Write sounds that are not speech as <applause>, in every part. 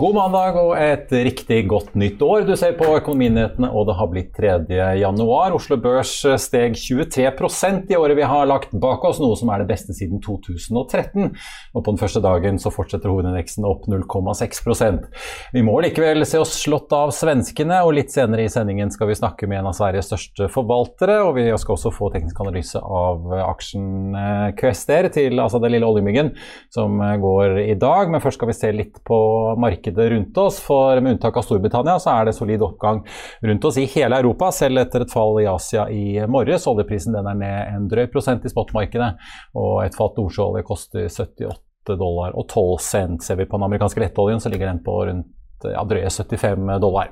God mandag og et riktig godt nytt år. Du ser på Økonominyhetene, og det har blitt 3. januar. Oslo Børs steg 23% i året vi har lagt bak oss, noe som er det beste siden 2013. Og på den første dagen så fortsetter hovedindeksen opp 0,6% Vi må likevel se oss slått av svenskene, og litt senere i sendingen skal vi snakke med en av Sveriges største forvaltere. Og vi skal også få teknisk analyse av aksjen Quester til altså det lille oljemyggen som går i dag. Men først skal vi se litt på markedet markedet rundt oss. For med unntak av Storbritannia så er det solid oppgang rundt oss i hele Europa, selv etter et fall i Asia i morges. Oljeprisen den er ned en drøy prosent i spotmarkedet, og et fat nordsjøolje koster 78 dollar og 12 cent. Ser vi på den amerikanske lettoljen, så ligger den på rundt ja, drøye 75 dollar.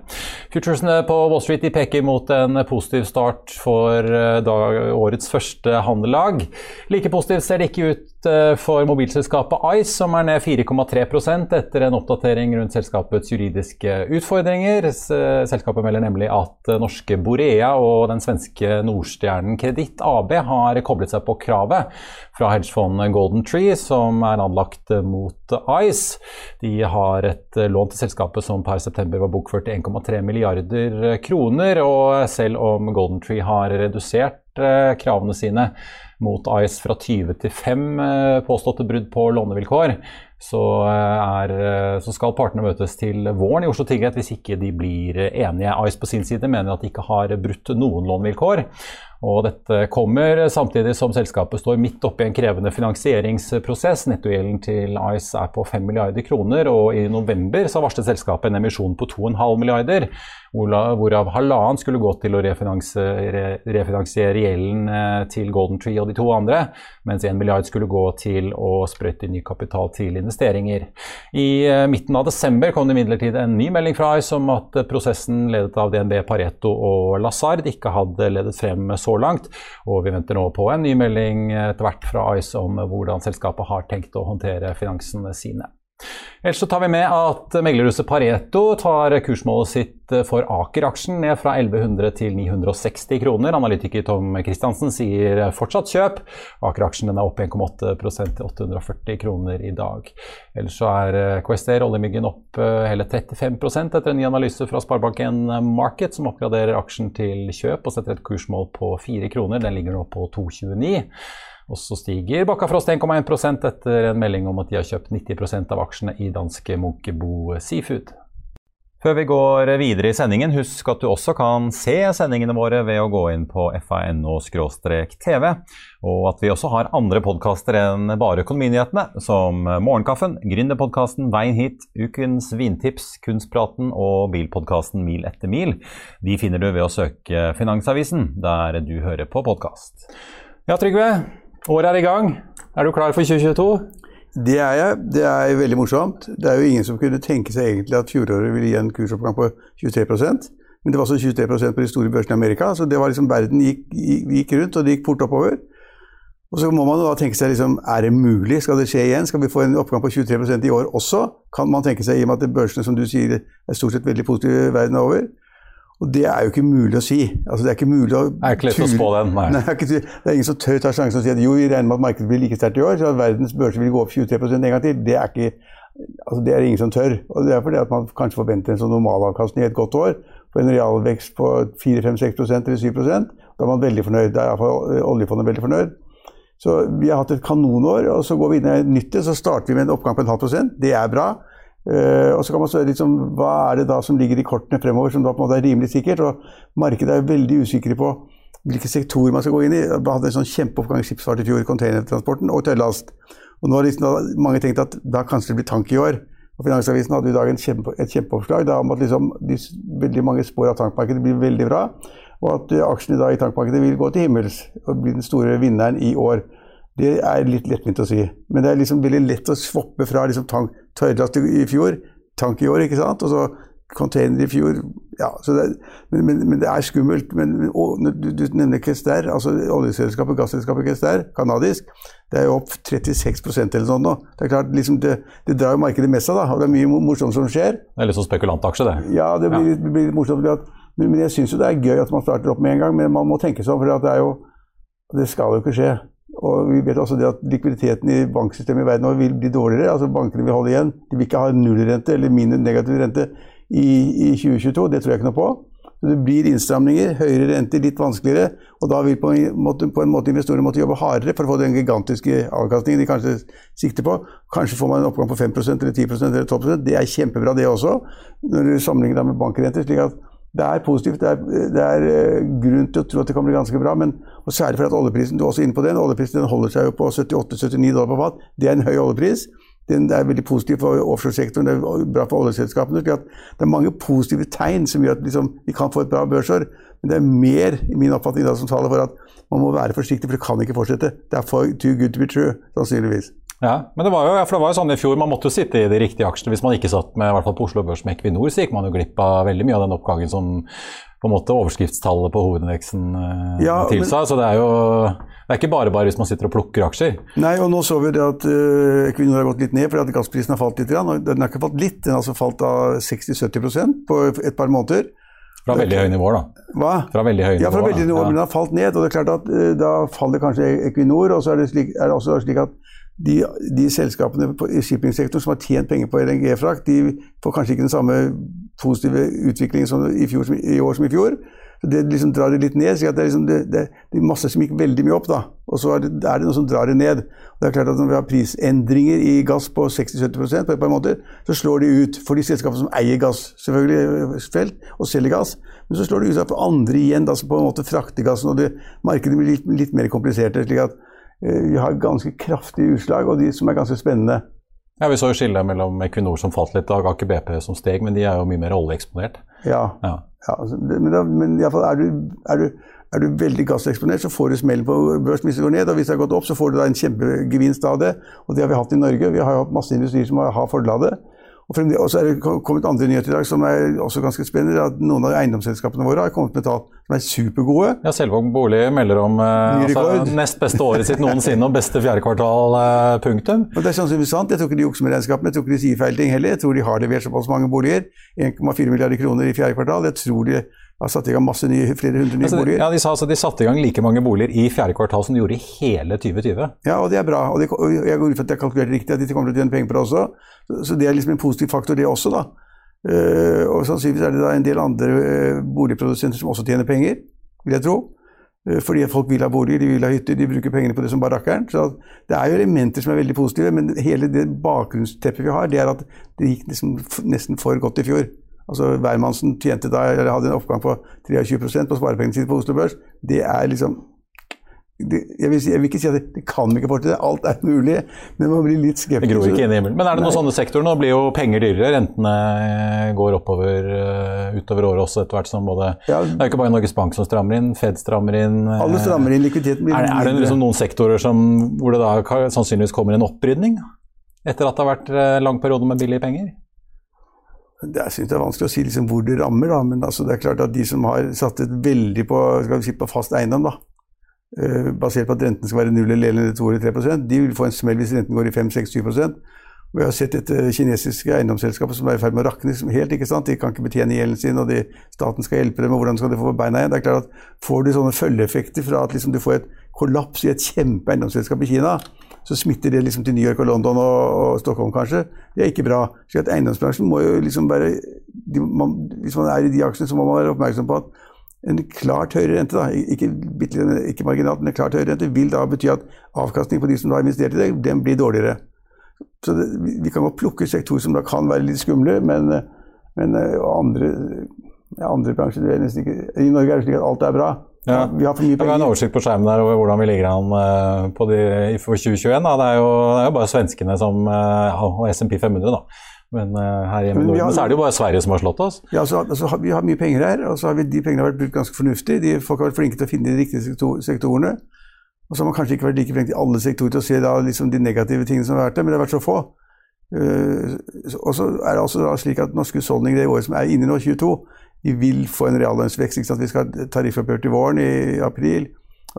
Futuresene på Wall Street peker mot en positiv start for eh, årets første handellag. Like positivt ser det ikke ut Eh, for mobilselskapet Ice, som er ned 4,3% etter en oppdatering rundt selskapets juridiske utfordringer. Selskapet melder nemlig at norske Borea og den svenske Nordstjernen Kreditt AB har koblet seg på kravet fra hedgefondet Golden Tree, som er anlagt mot Ice. De har et lån til selskapet som per september var bokført til 1,3 milliarder kroner, og selv om Golden Tree har redusert eh, kravene sine mot Ice fra 20 til 5 eh, påståtte brudd på lånevilkår, så, eh, er, eh, så, skal partene møtes til våren i Oslo tingrett hvis ikke de blir enige. Ice på sin side mener at de ikke har brutt noen lånevilkår. Og dette kommer samtidig som selskapet står midt oppe i en krevende finansieringsprosess. Nettogjelden til Ice er på 5 milliarder kroner, og i november så varslet selskapet en emisjon på 2,5 milliarder, hvorav halvannen skulle gå til å refinansiere, refinansiere gjelden eh, til Golden Tree og de to andre, mens 1 milliard skulle gå til å sprøyte ny kapital til investeringer. I eh, midten av desember kom det imidlertid en ny melding fra Ice om at prosessen ledet av DNB, Pareto og Lazard ikke hadde ledet frem så så langt. Og vi venter nå på en ny melding etter hvert fra Ice om hvordan selskapet har tenkt å håndtere finansene sine. Ellers så tar vi med at meglerhuset Pareto tar kursmålet sitt for Aker-aksjen ned fra 1100 til 960 kroner. Analytiker Tom Christiansen sier fortsatt kjøp. Aker-aksjen er opp 1,8% til 840 kroner i dag. Ellers så er Questair oljemyggen opp eh, hele 35% etter en ny analyse fra Sparebanken Market, som oppgraderer aksjen til kjøp og setter et kursmål på 4 kroner. Den ligger nå på 2,29. Og så stiger Bakkafrost 1,1% etter en melding om at de har kjøpt 90% av aksjene i danske Munkebo Seafood. Før vi går videre i sendingen, husk at du også kan se sendingene våre ved å gå inn på fano-tv, og at vi også har andre podkaster enn bare Økonominyhetene, som Morgenkaffen, Gründerpodkasten Veien hit, Ukens vintips, Kunstpraten og bilpodkasten Mil etter mil. De finner du ved å søke Finansavisen, der du hører på podkast. Ja, Trygve. Året er i gang. Er du klar for 2022? Det er jeg. Det er veldig morsomt. Det er jo ingen som kunne tenke seg egentlig at fjoråret ville gi en kursoppgang på 23% Men det var også 23% på de store børsene i Amerika, så det var liksom verden gikk, gikk rundt, og det gikk fort oppover. Og så må man da tenke seg liksom, er det mulig? Skal det skje igjen? Skal vi få en oppgang på 23% i år også? Kan man tenke seg, i og med at børsene som du sier, er stort sett veldig positive verden over? Og det er jo ikke mulig å si. Altså, det er ikke mulig å Det er ikke lett å spå den, nei. nei det, er ingen som tør ta sjansen og si at jo, vi regner med at markedet blir like sterkt i år, så at verdens børser vil gå opp 23 en gang til. Det er, ikke, altså, det er ingen som tør. Og det er fordi at man kanskje forventer en sånn normalavkastning i et godt år på en realvekst på 4-5-6% eller 7 Da er man veldig fornøyd. Da er iallfall oljefondet veldig fornøyd. Så vi har hatt et kanonår, og så går vi inn i nyttet, så starter vi med en oppgang på en halv prosent. Det er bra. Uh, og så kan man spørre liksom, Hva er det da som ligger i kortene fremover som da på en måte er rimelig sikkert? og Markedet er veldig usikre på hvilke sektorer man skal gå inn i. Man hadde en sånn kjempeoppgang i skipsfart i fjor, containertransporten og tøllast. Og nå har liksom da mange tenkt at da kanskje det blir tank i år. Og Finansavisen hadde i dag kjempe, et kjempeoppslag om at liksom, de, veldig mange spår av tankmarkedet blir veldig bra, og at uh, aksjene i tankmarkedet vil gå til himmels og bli den store vinneren i år. Det er litt lettvint å si. Men det er liksom veldig lett å swappe fra liksom, tank, tørrlast i fjor, tank i år, ikke sant? og så container i fjor. Ja, det, men, men, men, det er skummelt. Men, du, du, nevner Kester, altså oljeselskapet, gasselskapet Kester, kanadisk. Det er jo opp 36% eller sånn nå. Det er klart, liksom det, det, drar jo markedet med seg, da. Og det er mye morsomt som skjer. Det er litt sånn spekulantaksje, det. Ja, det blir, ja. blir litt morsomt. Men, men jeg syns jo det er gøy at man starter opp med en gang, men man må tenke seg om. For det er jo Det skal jo ikke skje. Og vi vet også det at likviditeten i banksystemet i verden nå vil bli dårligere. altså Bankene vil holde igjen. De vil ikke ha nullrente eller mindre negativ rente i, i 2022. Det tror jeg ikke noe på. Så det blir innstramninger, høyere rente, litt vanskeligere. Og da vil på en måte, på en måte investorene måtte jobbe hardere for å få den gigantiske avkastningen de kanskje sikter på. Kanskje får man en oppgang på 5% eller 10% eller 12 Det er kjempebra, det også, når du sammenligner med bankrenter. slik at det er positivt. Det er, det er, eh, grunn til å tro at det kan bli ganske bra. Men og særlig fordi at oljeprisen du er også inne på den, oljeprisen den holder seg jo på 78-79 dollar på fat. Det er en høy oljepris den er veldig positiv for offshoresektoren, det er bra for oljeselskapene. det er mange positive tegn som gjør at liksom, vi kan få et bra børsår. Men det er mer i min oppfatning som taler for at man må være forsiktig, for det kan ikke fortsette. Det er for too good to be true, sannsynligvis. Ja, men det var, jo, for det var jo sånn i fjor, man måtte jo sitte i de riktige aksjene. Hvis man ikke satt med, i hvert fall på Oslo Børs med Equinor, så gikk man jo glipp av veldig mye av den oppgangen som på en måte overskriftstallet på hovedindeksen eh, ja, tilsa. Men, så det er jo det er ikke bare bare hvis man sitter og plukker aksjer. Nei, og nå så vi det at uh, Equinor har gått litt ned fordi at gassprisen har falt litt. Grann. Den har ikke falt litt, den har altså falt av 60-70% på et par måneder. Fra veldig høye nivåer, da. Hva? Fra veldig høye ja, fra veldig nivåer, ja. men den har falt ned. og det er klart at uh, Da faller kanskje Equinor, og så er det, slik, er det også slik at de, de selskapene i shippingsektoren som har tjent penger på LNG-frakt, de får kanskje ikke den samme positive utviklingen som i, fjor, som, i år som i fjor. Så Det liksom drar det litt ned. så det er, liksom, det, det, det er masse som gikk veldig mye opp, da. Og så er det, er det noe som drar det ned. Og det er klart at Når vi har prisendringer i gass på 60-70% på et par måter, så slår de ut for de selskapene som eier gass, selvfølgelig felt, og selger gass. Men så slår det ut for andre igjen, da, som på en måte frakter gassen. og det, Markedet blir litt, litt mer kompliserte. slik at vi har ganske kraftige utslag, og de som er ganske spennende. Ja, Vi så jo skillet mellom Equinor som falt litt og Aker BP som steg, men de er jo mye mer oljeeksponert. Ja, ja. ja men, da, men i fall, er, du, er, du, er du veldig gasseksponert, så får du smell på børs hvis det går ned. Og hvis det har gått opp, så får du da en kjempegevinst av det. Og det har vi hatt i Norge. Vi har jo hatt masse industrier som har, har fordel av det. Og så er det kommet andre nyheter i dag som er også ganske spennende. at Noen av eiendomsselskapene våre har kommet med tall som er supergode. Ja, Selvåg bolig melder om eh, altså, nest beste året sitt noensinne og beste fjerde kvartal. Eh, punktum. Og det er sannsynligvis sant. Jeg tror ikke de jukser med regnskapene. Jeg tror ikke de sier feil ting heller. Jeg tror de har levert såpass mange boliger. 1,4 milliarder kroner i fjerde kvartal. Jeg tror de har satt i gang masse nye, flere hundre nye altså, boliger. Ja, De sa altså de satte i gang like mange boliger i fjerde kvartal som de gjorde i hele 2020. Ja, og det er bra. Og, de, og jeg går ut fra at jeg kalkulerte riktig, at de kommer til å tjene penger på det også. Så, så det er liksom en positiv faktor, det også, da. Uh, og sannsynligvis er det da en del andre uh, boligprodusenter som også tjener penger, vil jeg tro. Uh, fordi folk vil ha boliger, de vil ha hytter, de bruker pengene på det som bare rakkeren. Så det er jo elementer som er veldig positive, men hele det bakgrunnsteppet vi har, det er at det gikk liksom nesten for godt i fjor. Altså Værmannsen tjente da, eller hadde en oppgang på 23 på sparepengene sine på Oslo Børs. Det er liksom det, jeg, vil si, jeg, vil ikke si at det, det kan ikke fortsette, alt er mulig, men man blir litt skeptisk. Det gror ikke inn i himmelen. Men er det noen sånne sektorer? Nå blir jo penger dyrere, rentene går oppover uh, utover året også etter hvert som både ja, Det er jo ikke bare Norges Bank som strammer inn, Fed strammer inn. Uh, alle strammer inn, likviditeten blir Er, er det liksom noen sektorer som, hvor det da sannsynligvis kommer en opprydning? Etter at det har vært lang periode med billige penger? Det er, synes det er vanskelig å si liksom hvor det rammer, da. men altså det er klart at de som har satset veldig på, si, på fast eiendom, da, uh, basert på at renten skal være 0 eller 2 eller 3% de vil få en smell hvis renten går i 5-6-7% vi har sett dette kinesiske eiendomsselskapet som er i ferd med å rakne helt. ikke sant? De kan ikke betjene gjelden sin, og de, staten skal hjelpe dem. og Hvordan skal de få beina igjen? Det er klart at Får du sånne følgeeffekter fra at liksom du får et kollaps i et kjempe eiendomsselskap i Kina, så smitter det liksom til New York og London og, og Stockholm, kanskje. Det er ikke bra. Så at Eiendomsbransjen må jo liksom være de, man, Hvis man er i de aksjene, så må man være oppmerksom på at en klart høyere rente, da, ikke, ikke marginalt, men en klart høyere rente, vil da bety at avkastning på de som har investert i det, den blir dårligere. Så det, Vi kan godt plukke sektorer som da kan være litt skumle, men, men andre, andre bransjer I Norge er det slik at alt er bra. Ja. Vi har for mye penger. Vi har en oversikt på skjermen der over hvordan vi ligger an på de, for 2021. Da. Det, er jo, det er jo bare svenskene som, uh, og SMP 500 da, Men uh, her hjemme i Norden har, så er det jo bare Sverige som har slått oss. Ja, så, altså, Vi har mye penger her, og så har vi, de pengene har vært brukt ganske fornuftig. De, folk har vært flinke til å finne de riktige sektor, sektorene. Og så har man kanskje ikke vært like flink i alle sektorer til å se da, liksom, de negative tingene som har vært der, men det har vært så få. Uh, og så er det altså slik at norske husholdninger det året som er inne nå, 22, de vil få en reallønnsvekst. Vi skal ha tariffoppgjør til våren i april.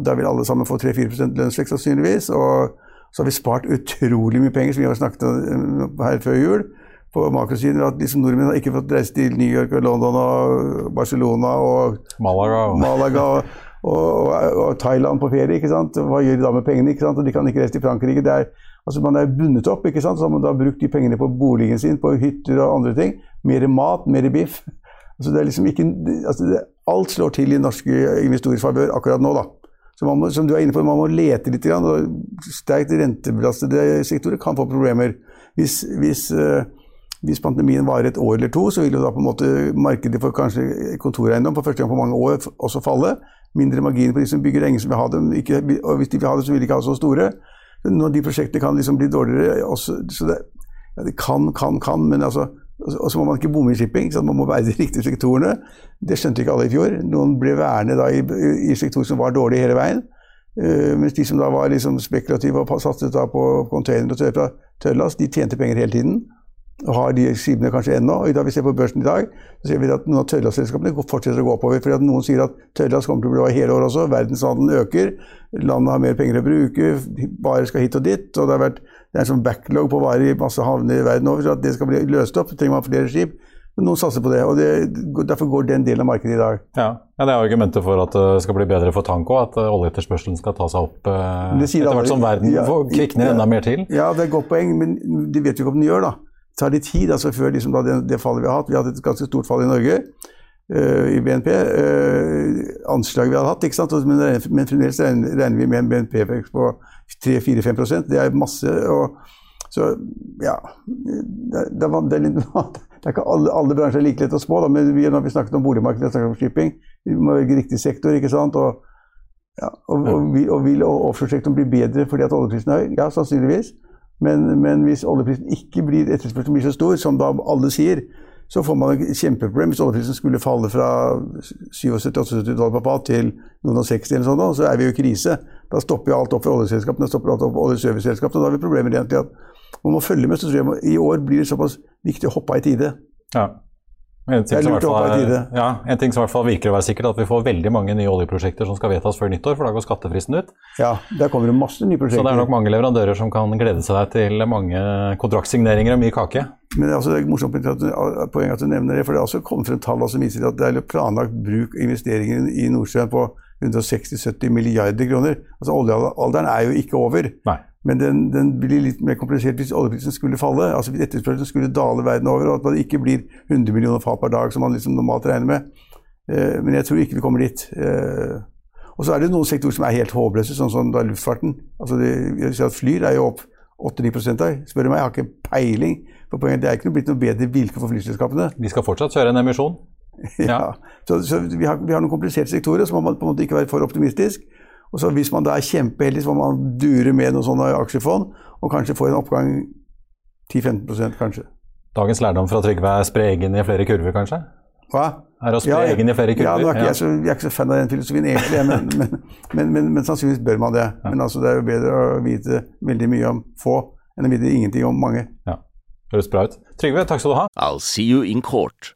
Da vil alle sammen få 3-4% lønnsvekst sannsynligvis. Og så har vi spart utrolig mye penger, som vi har snakket om her før jul. På makrosiden at liksom nordmenn har ikke fått reise til New York og London og Barcelona og Malaga, Malaga og, og, og, Thailand på ferie. ikke sant? Hva gjør de da med pengene? ikke sant? Og De kan ikke reise til Frankrike. Er, altså Man er bundet opp. ikke sant? Så har man da brukt de pengene på boligen sin, på hytter og andre ting. Mer mat, mer biff. Altså det er liksom ikke, altså det, alt slår til i norske investorers favør akkurat nå. da. Så man må, som du er inne på, man må lete litt. og Sterkt rentebelastede sektorer kan få problemer. Hvis, hvis, uh, hvis, pandemien varer et år eller to, så vil jo da på en måte markedet for kanskje kontoreiendom for første gang på mange år også falle. Mindre marginer på de som bygger. Ingen som vil ha dem. Ikke, og hvis de vil ha det, så vil de ikke ha så store. Noen av de prosjektene kan liksom bli dårligere. Også, så det, ja, det kan, kan, kan. Men altså og så må man ikke bomme i shipping, så man må være de riktige sektorene. Det skjønte ikke alle i fjor. Noen ble værende i, i sektorer som var dårlige hele veien. Uh, mens de som da var liksom spekulative og satset på container og tørrlast, de tjente penger hele tiden. Og har de skipene kanskje ennå. Og da vi ser på børsen i dag, så ser vi at noen av tørrlastselskapene fortsetter å gå oppover. fordi at Noen sier at tørrlast kommer til å bli over hele året også. Verdenshandelen øker. Landet har mer penger å bruke. Varer skal hit og dit. og det har vært det er en sånn backlog på varer i masse havner i verden over, så at det skal bli løst opp, trenger man flere skip. Men noen satser på det, og det, derfor går den delen av markedet i dag. Ja, ja Det er argumentet for at det skal bli bedre for tanko, at eh, oljeetterspørselen skal ta seg opp eh, etter hvert som verden ja, kvikner enda mer til. Ja, det er et godt poeng, men det vet vi ikke om den gjør. da. Tar litt tid altså før liksom, det, det, fallet vi har hatt. Vi har hatt et ganske stort fall i Norge. Uh, i BNP. Uh, anslaget vi har hatt, ikke sant? Men, men fremdeles regner, regner vi med en BNP-vekst på 3-4-5 Det er masse. Og, så ja det, det, det, er, litt, <laughs> det er ikke alle, alle bransjer like lett å spå, da, men vi, når vi snakket om boligmarkedet om shipping, vi må velge riktig sektor. ikke sant? Og, ja, og, og, og vil offshoresektoren bli bedre fordi at oljeprisen er høy? Ja, sannsynligvis. Men, men hvis oljeprisen ikke blir etterspørselen blir så stor, som da alle sier, så får man et kjempeproblem. Hvis oljeprisen skulle falle fra 77-78 dollar per fat til noen og 60 eller sånn, så er vi jo i krise. Da stopper jo alt opp for oljeselskapene, stopper alt opp for oljeserviceselskapene. Da har vi problemer egentlig at man må følge med. Så tror jeg i år blir det såpass viktig å hoppe av i tide. Ja. En ting, fall, ja, en ting som i hvert fall virker å være sikkert, er at vi får veldig mange nye oljeprosjekter som skal vedtas før nyttår, for da går skattefristen ut. Ja, der kommer det masse nye prosjekter. Så det er nok mange leverandører som kan glede seg til mange kontraktsigneringer og mye kake. Men det er, altså, det er morsomt poeng at du nevner det, for det er også kommet frem tall som viser at det er planlagt bruk og investeringer i Nordsjøen på 160-70 milliarder kroner. Altså Oljealderen er jo ikke over. Nei. Men den, den, blir litt mer komplisert hvis oljeprisen skulle falle. altså Hvis etterspørselen skulle dale verden over, og at det ikke blir 100 millioner fat per dag, som man liksom normalt regner med. Eh, men jeg tror ikke vi kommer dit. Eh, og så er det noen sektorer som er helt håpløse, sånn som da luftfarten. altså det, jeg ser at Flyr er jo opp 8-9 der. Spør du meg, jeg har ikke peiling. For poenget, Det er ikke noe blitt noe bedre vilkår for flyselskapene. Vi skal fortsatt kjøre en emisjon. <laughs> ja, ja. Så, så vi, har, vi, har, noen kompliserte sektorer, så må man på en måte ikke være for optimistisk. Og så Hvis man da er kjempeheldig, så må man dure med noen sånne aksjefond og kanskje få en oppgang 10-15% kanskje. Dagens lærdom fra Trygve er spre eggen i flere kurver, kanskje? Hva? Er å spre ja, eggen i flere kurver? Ja, nå er ikke jeg, så, jeg er ikke så fan av den filosofien egentlig, men, men, men, men sannsynligvis bør man det. Ja. Men altså, det er jo bedre å vite veldig mye om få enn å vite ingenting om mange. Ja, Høres bra ut. Trygve, takk skal du ha. I'll see you in court.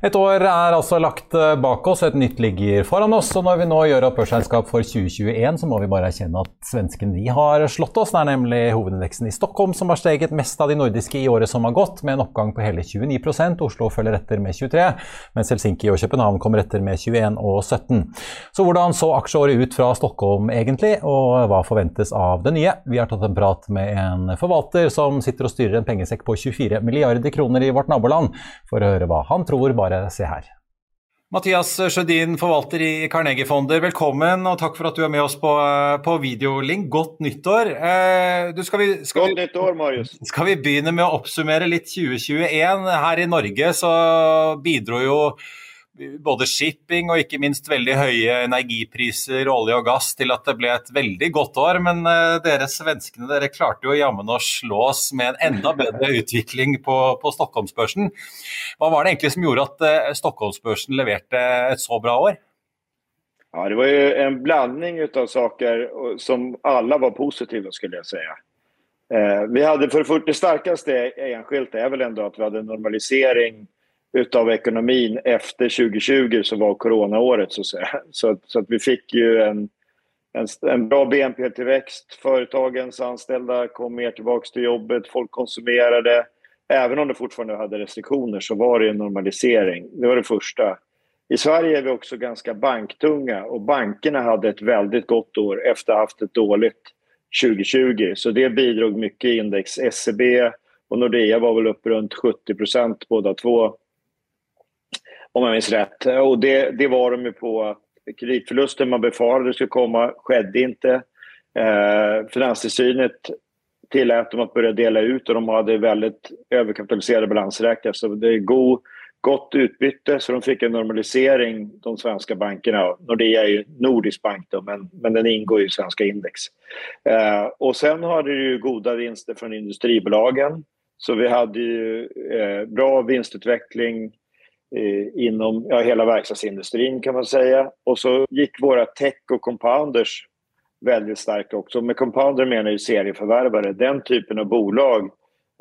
Et år er altså lagt eh, bak oss, et nytt ligger foran oss. og Når vi nå gjør opp børsregnskap for 2021, så må vi bare erkjenne at svensken vi har slått oss. Det er nemlig hovedindeksen i Stockholm som har steget mest av de nordiske i året som har gått, med en oppgang på hele 29% Oslo følger etter med 23 mens Helsinki og København kommer etter med 21 og 17 Så hvordan så aksjeåret ut fra Stockholm egentlig, og hva forventes av det nye? Vi har tatt en prat med en forvalter som sitter og styrer en pengesekk på 24 milliarder kroner i vårt naboland, for å høre hva han tror bare bare se her. Mathias Sjødin, forvalter i Carnegie Fonder, velkommen og takk for at du er med oss på, på videolink. Godt nyttår. Eh, du, skal vi, skal Godt nyttår, Marius. Skal vi begynne med å oppsummere litt 2021? Her i Norge så bidro jo både shipping og ikke minst veldig høye energipriser, olje og gass, til at det ble et veldig godt år. Men uh, dere svenskene dere klarte jo jammen å slå oss med en enda bedre utvikling på, på Stockholmsbørsen. Hva var det egentlig som gjorde at uh, Stockholmsbørsen leverte et så bra år? Ja, det var jo en blanding av saker som alle var positive, skulle jeg si. Eh, vi hadde for det sterkeste enskilt er vel ändå at vi hadde normalisering utav ekonomin efter 2020 som var coronaåret så. Så, så att vi fick ju en, en, en bra BNP-tillväxt. Företagens anställda kom mer tillbaka till jobbet, folk konsumerade. Även om det fortfarande hade restriktioner så var det en normalisering. Det var det första. I Sverige är vi också ganska banktunga och bankerna hade ett väldigt gott år efter att ha haft ett dåligt 2020. Så det bidrog mycket i index. SEB och Nordea var väl upp runt 70 procent båda två om jag minns rätt. Och det, det var de ju på att kreditförlusten man befarade skulle komma skedde inte. Eh, Finanstillsynet tillät dem att börja dela ut och de hade väldigt överkapitaliserade balansräkningar. Så det är god, gott utbyte, så de fick en normalisering, de svenska bankerna. Nordea är ju nordisk bank, då, men, men den ingår i svenska index. Eh, och sen har det ju goda vinster från industribolagen. Så vi hade ju eh, bra vinstutveckling inom ja, hela verkstadsindustrin kan man säga. Och så gick våra tech och compounders väldigt starkt också. Med compounder menar jag serieförvärvare. Den typen av bolag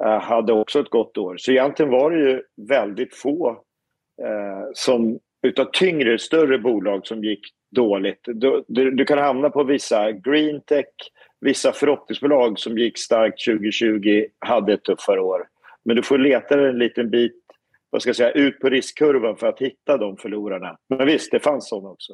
eh, hade också ett gott år. Så egentligen var det ju väldigt få eh, som utav tyngre, större bolag som gick dåligt. Du, du, du, kan hamna på vissa green tech, vissa förhoppningsbolag som gick starkt 2020 hade ett tuffare år. Men du får leta en liten bit vad ska jag säga, ut på riskkurvan för att hitta de förlorarna. Men visst, det fanns sådana också.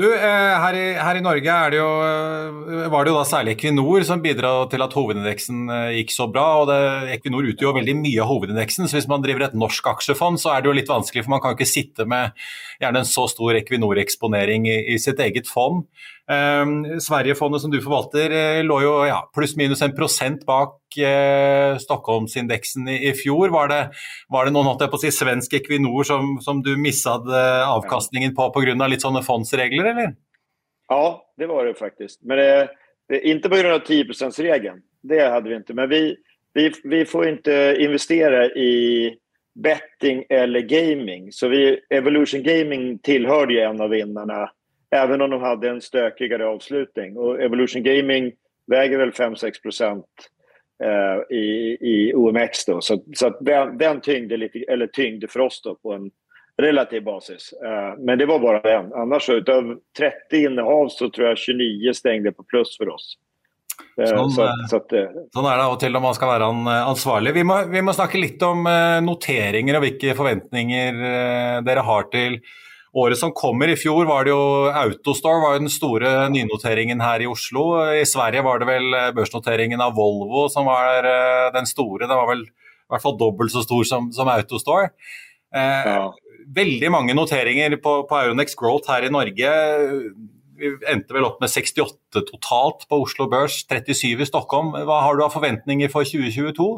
Du, eh, her i, her i, Norge det jo, eh, var det jo da særlig Equinor som bidro til at hovedindeksen eh, gikk så bra. og det, Equinor utgjør veldig mye av hovedindeksen, så hvis man driver et norsk aksjefond, så er det jo litt vanskelig, for man kan ikke sitte med gjerne en så stor Equinor-eksponering i, i, sitt eget fond. Eh, Sverigefondet som du forvalter, lå jo ja, pluss-minus en prosent bak eh, Stockholmsindeksen i, i, fjor. Var det, var det noen å si, svensk Equinor som, som du mista avkastningen på pga. litt sånne fondsregler, eller? Ja, det var det faktisk. Men det, det, inte på grund av 10 %-regeln. Det hadde vi ikke. Men vi, vi, vi får ikke investere i betting eller gaming. Så vi, Evolution Gaming tilhørte en av vinnerne Även om de hade en stökigare avslutning. Och Evolution Gaming väger väl 5-6 procent eh, i, i OMX. Då. Så, så att den, den tyngde, lite, eller tyngde för oss då på en relativ basis. Eh, men det var bara den. Annars så, utav 30 innehav så tror jag 29 stängde på plus för oss. Eh, sånn, så, så at, sånn, er det av og til når man skal være ansvarlig. Vi må, vi må snakke litt om noteringer og hvilke forventninger dere har til Året som kommer, i fjor var det jo Autostore var jo den store nynoteringen her i Oslo. I Sverige var det vel eh, børsnoteringen av Volvo som var eh, den store. Den var vel i hvert fall dobbelt så stor som, som Autostore. Eh, ja. Veldig mange noteringer på, på Euronex Growth her i Norge. Vi endte vel opp med 68 totalt på Oslo Børs, 37 i Stockholm. Hva har du av forventninger for 2022?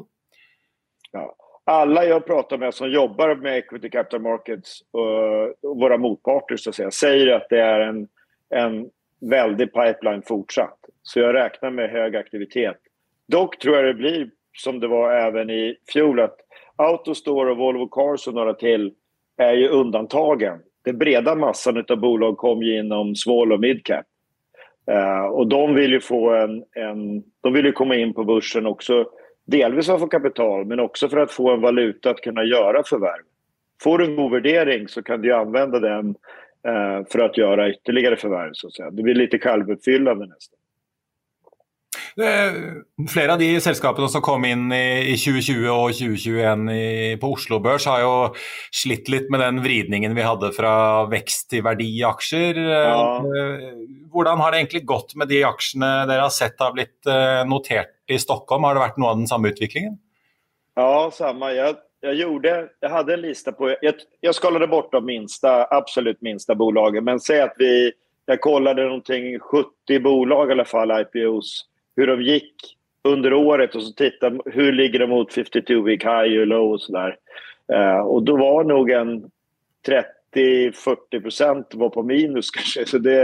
Ja alla jag pratar med som jobbar med equity capital markets och, och våra motparter så att säga, säger att det är en, en väldig pipeline fortsatt. Så jag räknar med hög aktivitet. Dock tror jag det blir som det var även i fjol att Autostore och Volvo Cars och några till är ju undantagen. Den breda massan av bolag kom ju inom small och midcap. Uh, och de vill ju få en, en, de vill ju komma in på börsen också, delvis för att få kapital men också för att få en valuta att kunna göra förvärv. Får du en god värdering så kan du använda den uh, för att göra ytterligare förvärv. Så att säga. Det blir lite självuppfyllande nästan. Flere av de selskapene som kom inn i, 2020 og 2021 på Oslo Børs, har jo slitt litt med den vridningen vi hadde fra vekst til verdi i aksjer. Ja. Hvordan har det egentlig gått med de aksjene dere har sett har blitt eh, notert i Stockholm? Har det vært noe av den samme utviklingen? Ja, samme. Jeg, jeg, gjorde, jeg hadde en lista på Jeg, jeg skalade bort de minsta, absolutt minste bolagen, men si at vi jeg kollade någonting 70 bolag i alla fall, IPOs hur de gick under året och så titta hur ligger de mot 52 week high och low och sådär. Eh, och då var nog en 30-40 procent var på minus <laughs> kanske. Så det,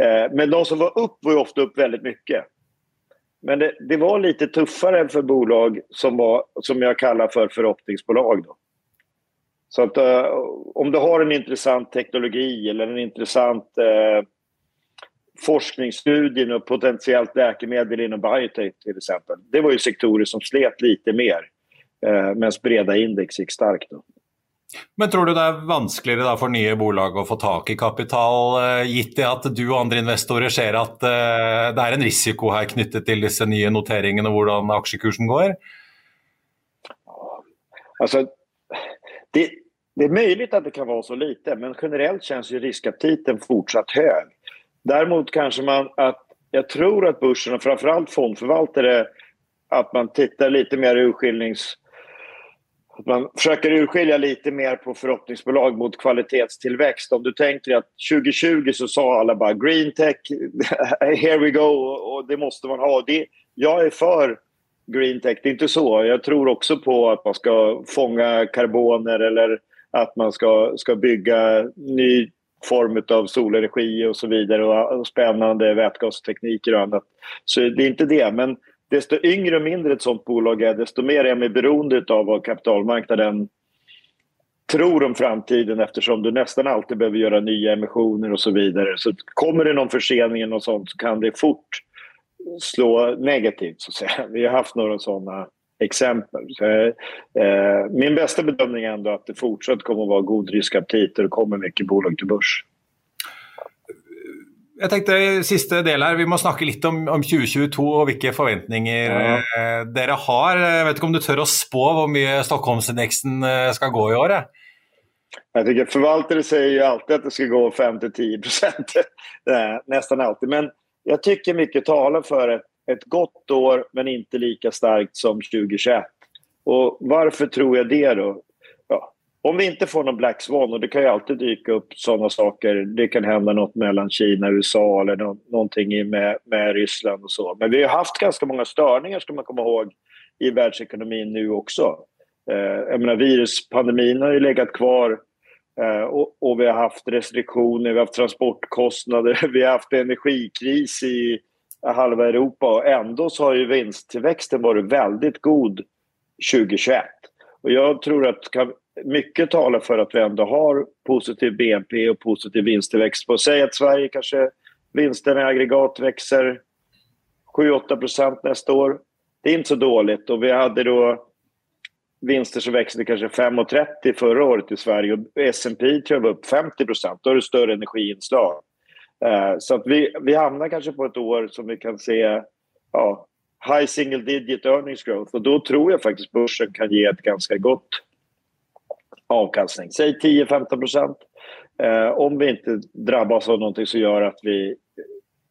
eh, men de som var upp var ju ofta upp väldigt mycket. Men det, det, var lite tuffare för bolag som, var, som jag kallar för förhoppningsbolag. Då. Så att, eh, om du har en intressant teknologi eller en intressant forskningsstudien och potentiellt läkemedel inom biotech till exempel. Det var ju sektorer som slet lite mer, eh, medan breda index gick starkt. Då. Men tror du det er vanskeligere for nye bolag å få tak i kapital, eh, gitt det at du og andre investorer ser at eh, det er en risiko her knyttet til disse nye noteringene og hvordan aksjekursen går? Altså, det, det er mulig at det kan være så lite, men generelt kjennes ju riskaptiten fortsatt hög. Däremot kanske man att jag tror att börsen och framförallt fondförvaltare att man tittar lite mer urskiljnings... Att man försöker urskilja lite mer på förhoppningsbolag mot kvalitetstillväxt. Om du tänker att 2020 så sa alla bara green tech, <laughs> here we go och det måste man ha. Det, jag är för green tech, det är inte så. Jag tror också på att man ska fånga karboner eller att man ska, ska bygga ny form av solenergi och så vidare och spännande vätgastekniker och annat. Så det är inte det. Men desto yngre och mindre ett sånt bolag är, desto mer är man beroende av vad kapitalmarknaden tror om framtiden eftersom du nästan alltid behöver göra nya emissioner och så vidare. Så kommer det någon försening så kan det fort slå negativt. Så. Vi har haft några sådana exempel. Så, eh, min bästa bedömning är ändå att det fortsatt kommer att vara god riskaptit och det kommer mycket bolag till börs. Jeg tenkte siste del her, Vi må snakke litt om, om 2022 og hvilke forventninger ja. Eh, dere har. Jeg vet ikke om du tør å spå hvor mye Stockholmsindeksen eh, skal gå i år? Jeg, jeg tycker Förvaltare säger ju alltid at det skal gå 5-10 nesten <laughs> Nästan alltid. Men jeg syns mye taler for ett ett gott år, men inte lika starkt som 2021. Och varför tror jag det då? Ja, om vi inte får någon Black Swan, och det kan ju alltid dyka upp sådana saker. Det kan hända något mellan Kina och USA eller no någonting med, med Ryssland och så. Men vi har haft ganska många störningar, ska man komma ihåg, i världsekonomin nu också. Eh, jag menar, viruspandemin har ju legat kvar eh, och, vi har haft restriktioner, vi har haft transportkostnader, <laughs> vi har haft energikris i halva Europa och ändå så har ju vinsttillväxten varit väldigt god 2021. Och jag tror att mycket talar för att vi ändå har positiv BNP och positiv vinsttillväxt. På säg att Sverige kanske vinsten i aggregat växer 7-8 nästa år. Det är inte så dåligt och vi hade då vinster som växte kanske 5,30 förra året i Sverige och S&P tror jag var upp 50 Då är det större energiinslag. Eh, så vi, vi hamnar kanske på ett år som vi kan se ja, high single digit earnings growth och då tror jag faktiskt börsen kan ge ett ganska gott avkastning. Säg 10-15 procent. Eh, om vi inte drabbas av någonting som gör att vi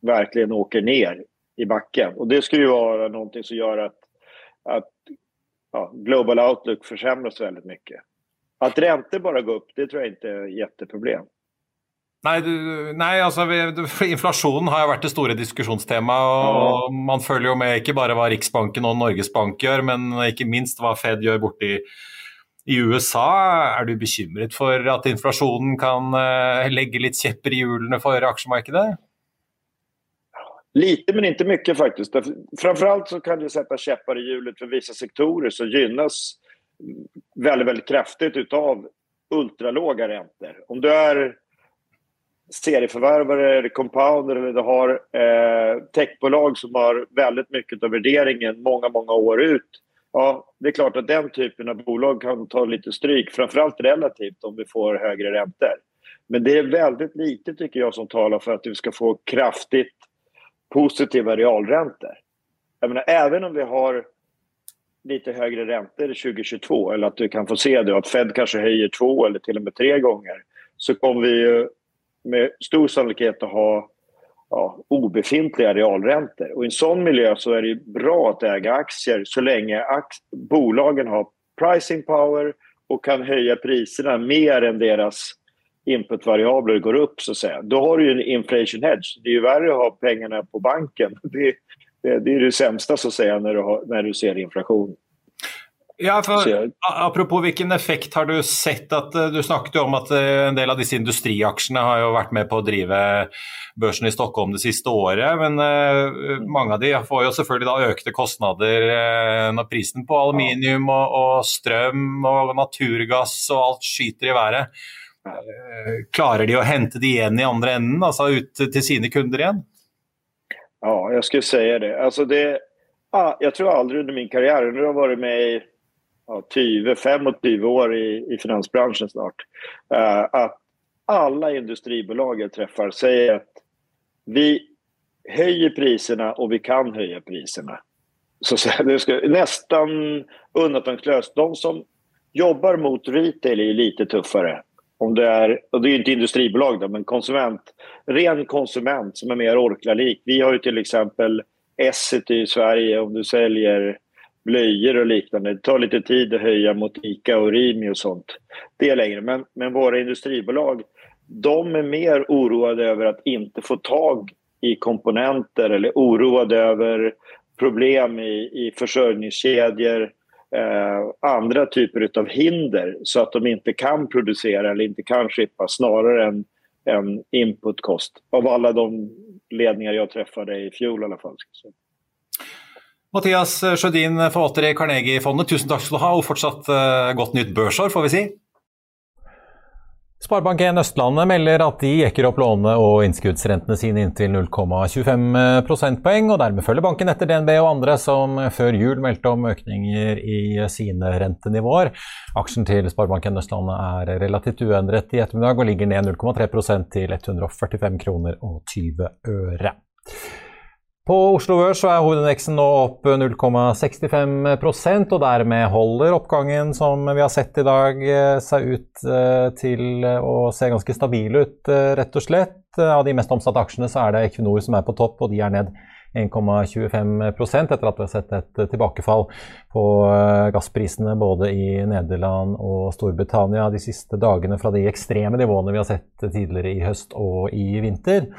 verkligen åker ner i backen. Och det skulle ju vara någonting som gör att, att ja, global outlook försämras väldigt mycket. Att räntor bara går upp, det tror jag inte är jätteproblem. Nei, du, nei altså, <laughs> inflasjonen har jo vært det store diskusjonstemaet. og Man følger jo med ikke bare hva Riksbanken og Norges Bank gjør, men ikke minst hva Fed gjør borti i USA. Er du bekymret for at inflasjonen kan uh, legge litt kjepper i hjulene for aksjemarkedet? Lite men ikke mye, faktisk. Framfor alt så kan det sette kjepper i hjulet for visse sektorer som gynnes veldig väldigt ut av ultralåga renter. Om du är serieförvärvare eller compounder eller du har eh, techbolag som har väldigt mycket av värderingen många, många år ut. Ja, det är klart att den typen av bolag kan ta lite stryk, framförallt relativt om vi får högre räntor. Men det är väldigt lite tycker jag som talar för att vi ska få kraftigt positiva realräntor. Jag menar, även om vi har lite högre räntor 2022 eller att du kan få se det att Fed kanske höjer två eller till och med tre gånger så kommer vi ju med stor sannolikhet att ha ja, obefintliga realräntor. Och I en sånn miljø så är det bra att äga aktier så lenge bolagen har pricing power och kan höja priserna mer enn deres inputvariabler går opp. så att säga. Då har du en inflation hedge. Det er ju värre å ha pengene på banken. <laughs> Det, det, det er det sämsta så att säga du ser inflation. Ja, for, Apropos hvilken effekt har du sett at eh, Du snakket jo om at eh, en del av disse industriaksjene har jo vært med på å drive børsen i Stockholm det siste året. Men uh, mange av de får jo selvfølgelig da økte kostnader når prisen på aluminium og, og, strøm og naturgass og alt skyter i været. Klarer de å hente det igjen i andre enden, altså ut til sine kunder igjen? Ja, jeg skulle si det. Altså det ah, jeg tror aldri under min karriere, når jeg har vært med i ja, 20, 25 år i, i finansbransjen snart. Eh, at alle industribolag jeg treffer, sier at vi høyer prisene, og vi kan høye prisene. Så det skal, nesten undantagslöst. De som jobber mot retail er litt tøffere. Om det er, og det er ikke industribolag men konsument. Ren konsument som er mer orklarlik. Vi har jo f.eks. Essity i Sverige om du säljer blöjor och liknande. Det tar lite tid att höja mot ICA och Rimi och sånt. Det är längre. Men, men våra industribolag, de är mer oroade över att inte få tag i komponenter eller oroade över problem i, i försörjningskedjor, eh, andra typer av hinder så att de inte kan producera eller inte kan skippa snarare än, än inputkost. Av alla de ledningar jag träffade i fjol i alla fall. Mathias Sjødin, forvalter i Carnegie-fondet, tusen takk skal du ha, og fortsatt uh, godt nytt børsår, får vi si. Sparebank1 Østlandet melder at de jekker opp låne- og innskuddsrentene sine inntil 0,25 prosentpoeng, og dermed følger banken etter DNB og andre som før jul meldte om økninger i sine rentenivåer. Aksjen til Sparebank1 Østlandet er relativt uendret i ettermiddag og ligger ned 0,3% til 145 kroner og 20 øre. På Oslo Børs er hovedindeksen nå opp 0,65% og dermed holder oppgangen som vi har sett i dag eh, seg ut eh, til å se ganske stabil ut, eh, rett og slett. Av de mest omsatte aksjene så er det Equinor som er på topp, og de er ned 1,25% etter at vi har sett et tilbakefall på gassprisene både i Nederland og Storbritannia de siste dagene fra de ekstreme nivåene vi har sett tidligere i høst og i vinter.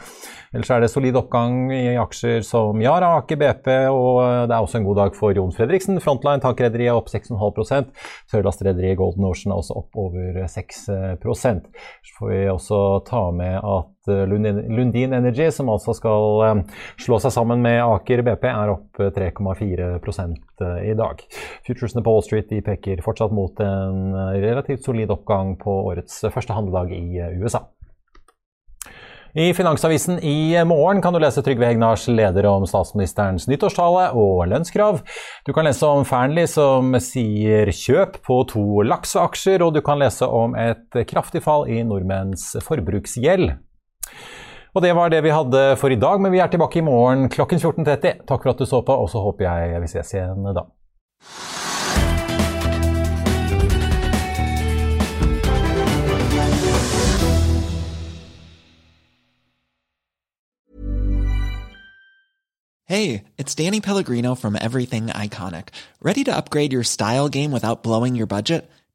Ellers er det solid oppgang i aksjer som Yara, Aker BP, og det er også en god dag for Jon Fredriksen. Frontline tankrederiet er opp 6,5 Sørlastrederiet Golden Ocean er også opp over 6 Så får vi også ta med at eh, Lundin Energy, som altså skal eh, slå seg sammen med Aker BP, er opp 3,4 eh, i dag. Futuresene på Wall Street peker fortsatt mot en relativt solid oppgang på årets første handledag i USA. I Finansavisen i morgen kan du lese Trygve Hegnars leder om statsministerens nyttårstale og lønnskrav. Du kan lese om Fearnley som sier kjøp på to lakseaksjer, og du kan lese om et kraftig fall i nordmenns forbruksgjeld. Og Det var det vi hadde for i dag, men vi er tilbake i morgen klokken 14.30. Takk for at du så på, og så håper jeg vi ses igjen da. Hey, it's Danny Pellegrino from Everything Iconic. Ready to upgrade your style game without blowing your budget?